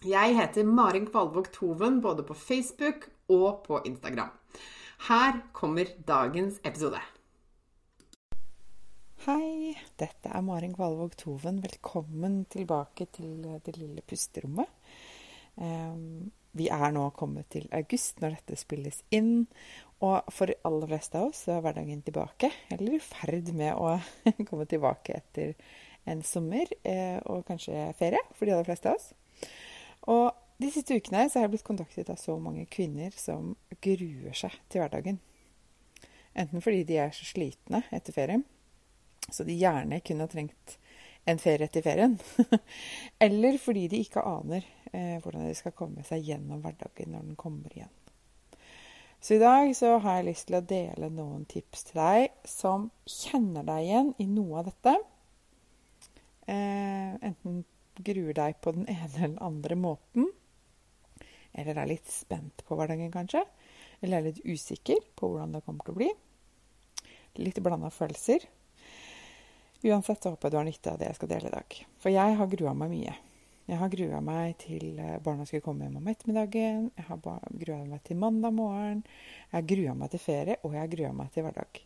Jeg heter Marin Kvalvåg Toven både på Facebook og på Instagram. Her kommer dagens episode. Hei, dette er Marin Kvalvåg Toven. Velkommen tilbake til det lille pusterommet. Um, vi er nå kommet til august når dette spilles inn. Og for de aller fleste av oss er hverdagen tilbake, eller i ferd med å komme tilbake etter en sommer eh, og kanskje ferie for de aller fleste av oss. Og de siste ukene så har jeg blitt kontaktet av så mange kvinner som gruer seg til hverdagen. Enten fordi de er så slitne etter ferien, så de gjerne kunne ha trengt en ferie etter ferien. Eller fordi de ikke aner eh, hvordan de skal komme seg gjennom hverdagen når den kommer igjen. Så i dag så har jeg lyst til å dele noen tips til deg som kjenner deg igjen i noe av dette. Eh, enten gruer deg på den ene eller den andre måten. Eller er litt spent på hverdagen, kanskje. Eller er litt usikker på hvordan det kommer til å bli. Litt blanda følelser. Uansett så håper jeg du har nytte av det jeg skal dele i dag. For jeg har grua meg mye. Jeg har grua meg til eh, barna skulle komme hjem om ettermiddagen. Jeg har grua meg til mandag morgen. Jeg har grua meg til ferie, og jeg har grua meg til hverdag.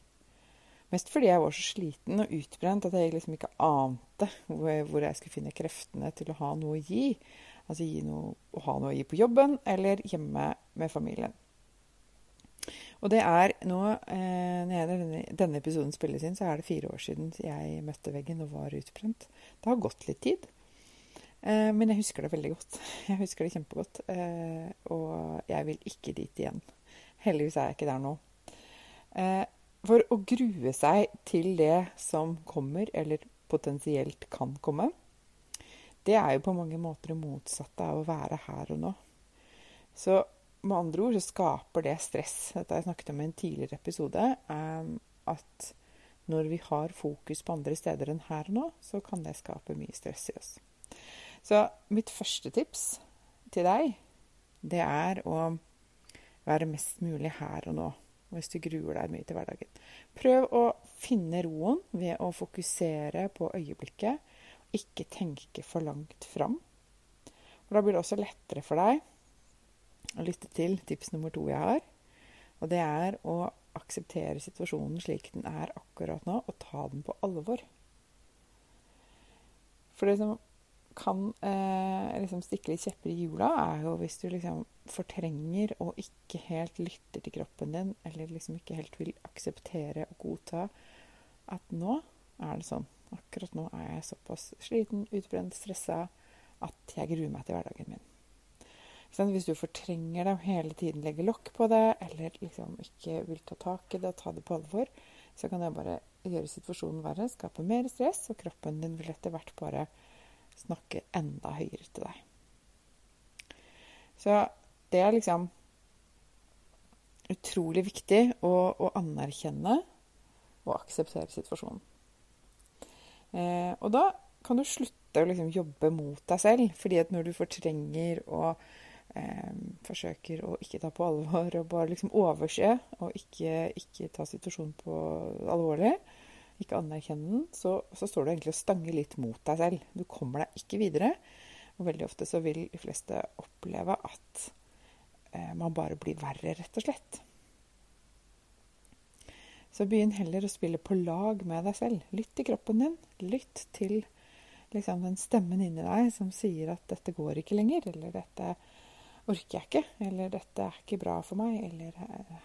Mest fordi jeg var så sliten og utbrent at jeg liksom ikke ante hvor jeg skulle finne kreftene til å ha noe å gi. Altså gi noe, å ha noe å gi på jobben eller hjemme med familien. Og det er nå eh, Når denne, denne, episoden spilles inn, så er det fire år siden jeg møtte veggen og var utbrent. Det har gått litt tid. Eh, men jeg husker det veldig godt. Jeg husker det kjempegodt. Eh, og jeg vil ikke dit igjen. Heldigvis er jeg ikke der nå. Eh, for å grue seg til det som kommer, eller potensielt kan komme, det er jo på mange måter det motsatte av å være her og nå. Så med andre ord så skaper det stress. Dette har jeg snakket om i en tidligere episode. Um, at når vi har fokus på andre steder enn her og nå, så kan det skape mye stress i oss. Så mitt første tips til deg, det er å være mest mulig her og nå hvis du gruer deg mye til hverdagen. Prøv å finne roen ved å fokusere på øyeblikket, ikke tenke for langt fram. Da blir det også lettere for deg å lytte til tips nummer to jeg har. Og det er å akseptere situasjonen slik den er akkurat nå, og ta den på alvor. For det som kan eh, liksom stikke litt kjepper i hjula, er jo hvis du liksom fortrenger og ikke helt lytter til kroppen din, eller liksom ikke helt vil akseptere og godta at nå er det sånn. Akkurat nå er jeg såpass sliten, utbrent, stressa at jeg gruer meg til hverdagen min. Hvis du fortrenger det og hele tiden legger lokk på det, eller liksom ikke vil ta tak i det og ta det på alvor, så kan det bare gjøre situasjonen verre, skape mer stress, og kroppen din vil etter hvert bare snakke enda høyere til deg. Så det er liksom utrolig viktig å, å anerkjenne og akseptere situasjonen. Eh, og da kan du slutte å liksom jobbe mot deg selv. fordi at når du fortrenger og eh, forsøker å ikke ta på alvor og bare liksom overse og ikke, ikke ta situasjonen på alvorlig, ikke anerkjenne den, så, så, står du egentlig og stanger litt mot deg selv. Du kommer deg ikke videre. Og veldig ofte så vil de fleste oppleve at man bare blir verre, rett og slett. Så begynn heller å spille på lag med deg selv. Lytt til kroppen din. Lytt til liksom, den stemmen inni deg som sier at 'dette går ikke lenger', eller 'dette orker jeg ikke', eller 'dette er ikke bra for meg', eller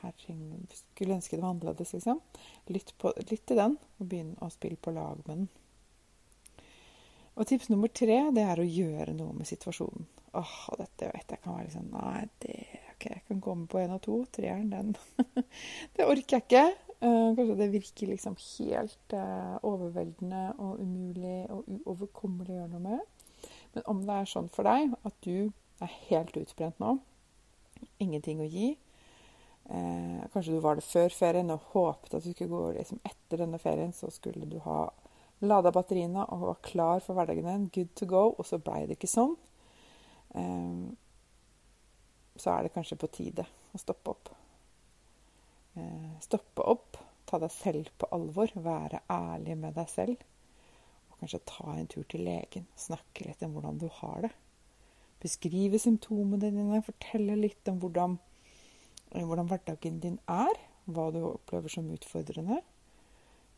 'her skulle ønske det var annerledes', liksom. Lytt, på, lytt til den, og begynn å spille på lag med den. Og tips nummer tre det er å gjøre noe med situasjonen. Åh, dette vet jeg kan være liksom Nei, det ok, jeg kan komme på én og to. Treeren, den Det orker jeg ikke. Uh, kanskje det virker liksom helt uh, overveldende og umulig og uoverkommelig å gjøre noe med. Men om det er sånn for deg at du er helt utbrent nå, ingenting å gi uh, Kanskje du var det før ferien og håpet at du skulle gå liksom etter denne ferien, så skulle du ha lada batteriene og var klar for hverdagen din, good to go, og så blei det ikke sånn. Så er det kanskje på tide å stoppe opp. Eh, stoppe opp, ta deg selv på alvor, være ærlig med deg selv. Og kanskje ta en tur til legen, snakke litt om hvordan du har det. Beskrive symptomene dine, fortelle litt om hvordan, eh, hvordan hverdagen din er. Hva du opplever som utfordrende.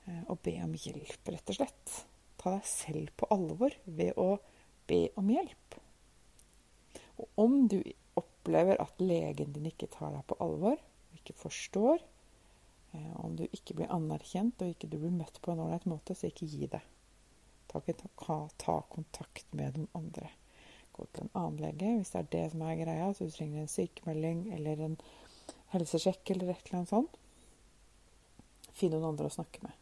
Eh, og be om hjelp, rett og slett. Ta deg selv på alvor ved å be om hjelp. Og om du opplever at legen din ikke tar deg på alvor, ikke forstår, Eh, om du ikke blir anerkjent og ikke du blir møtt på en ålreit måte, så ikke gi det. Ta, ta, ta, kontakt med den andre. Gå til en annen lege hvis det er det som er greia, så du trenger en sykemelding eller en helsesjekk eller et eller annet sånt. Finn noen andre å snakke med.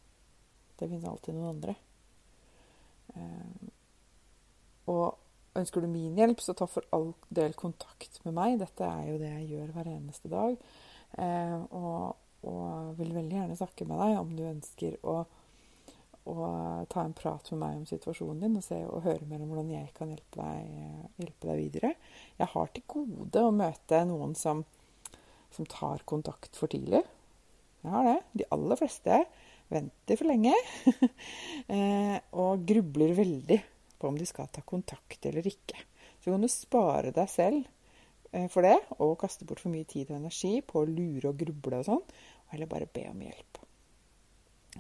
Det finnes alltid noen andre. Eh, og ønsker du min hjelp, så ta for all del kontakt med meg. Dette er jo det jeg gjør hver eneste dag. Eh, og og vil veldig gjerne snakke med deg om du ønsker å, å ta en prat med meg om situasjonen din og, se, og høre mer om hvordan jeg kan hjelpe deg, hjelpe deg videre. Jeg har til gode å møte noen som, som tar kontakt for tidlig. Jeg har det. De aller fleste venter for lenge eh, og grubler veldig på om de skal ta kontakt eller ikke. Så kan du spare deg selv Eh, for det, og kaste bort for mye tid og energi på å lure og gruble og sånn, eller bare be om hjelp.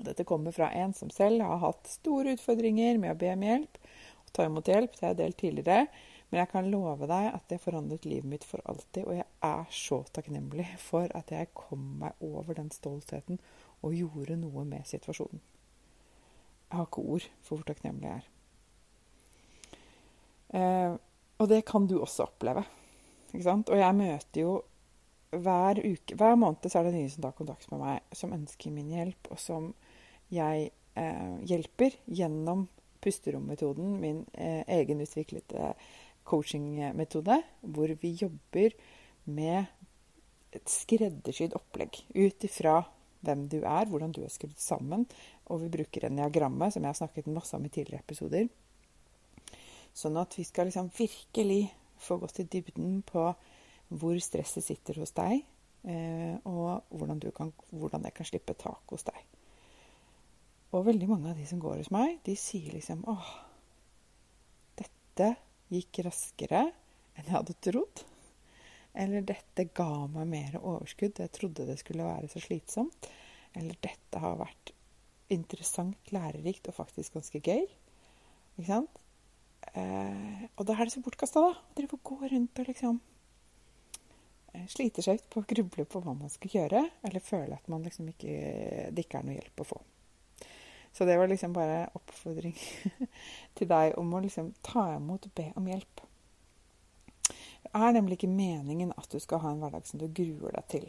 Dette kommer fra en som selv har hatt store utfordringer med å be om hjelp og ta imot hjelp. Det har jeg delt tidligere. Men jeg kan love deg at det forandret livet mitt for alltid. Og jeg er så takknemlig for at jeg kom meg over den stoltheten og gjorde noe med situasjonen. Jeg har ikke ord for hvor takknemlig jeg er. Eh, og det kan du også oppleve. Ikke sant? Og jeg møter jo hver uke Hver måned så er det nye som tar kontakt med meg, som ønsker min hjelp, og som jeg eh, hjelper gjennom pusterommetoden, min eh, egenutviklede coachingmetode, hvor vi jobber med et skreddersydd opplegg ut ifra hvem du er, hvordan du er skrudd sammen. Og vi bruker en diagramme, som jeg har snakket masse om i tidligere episoder. Sånn at vi skal liksom virkelig få gått i dybden på hvor stresset sitter hos deg, eh, og hvordan, kan, hvordan jeg kan slippe tak hos deg. Og veldig mange av de som går hos meg, de sier liksom åh, dette gikk raskere enn jeg hadde trodd. Eller dette ga meg mer overskudd. Jeg trodde det skulle være så slitsomt. Eller dette har vært interessant, lærerikt og faktisk ganske gøy. Ikke sant? Eh, og da er det så bortkasta, da. Å drive og gå rundt og liksom sliter slite seg ut på å gruble på hva man skal gjøre, eller føle at man liksom ikke, det ikke er noe hjelp å få. Så det var liksom bare oppfordring til deg om å liksom ta imot og be om hjelp. Det er nemlig ikke meningen at du skal ha en hverdag som du gruer deg til.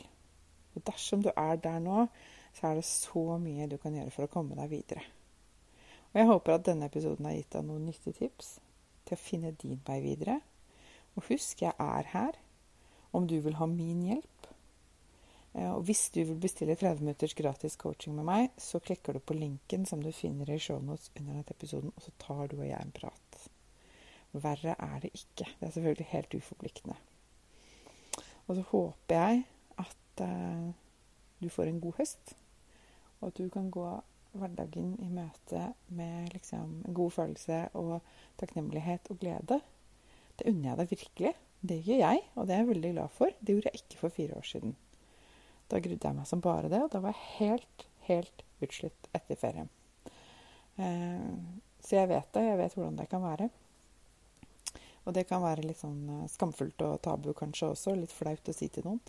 Dersom du er der nå, så er det så mye du kan gjøre for å komme deg videre. Og jeg håper at denne episoden har gitt deg noen nyttige tips til å finne din vei videre. Og husk, jeg er her om du vil ha min hjelp. Eh, og hvis du vil bestille 30 minutters gratis coaching med meg, så klikker du på linken som du finner i shownotes under denne episoden, og så tar du og jeg en prat. Verre er det ikke. Det er selvfølgelig helt uforpliktende. Og så håper jeg at uh, du får en god høst, og at du kan gå hverdagen i møte med liksom en god følelse og takknemlighet og glede. Det unner jeg deg virkelig. Det gjør jeg, og det er jeg veldig glad for. Det gjorde jeg ikke for fire år siden. Da grudde jeg meg som bare det, og da var jeg helt, helt utslitt etter ferien. Eh, så jeg vet det. Jeg vet hvordan det kan være. Og det kan være litt sånn eh, skamfullt og tabu kanskje også. Litt flaut å si til noen.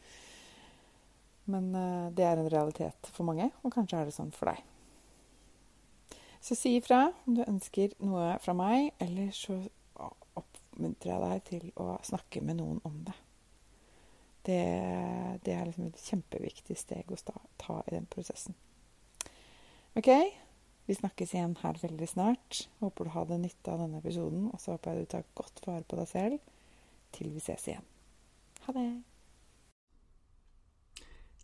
Men eh, det er en realitet for mange, og kanskje er det sånn for deg. Så si ifra om du ønsker noe fra meg, eller så oppmuntrer jeg deg til å snakke med noen om det. Det, det er liksom et kjempeviktig steg å ta i den prosessen. OK? Vi snakkes igjen her veldig snart. Håper du hadde nytte av denne episoden. Og så håper jeg du tar godt vare på deg selv til vi ses igjen. Ha det!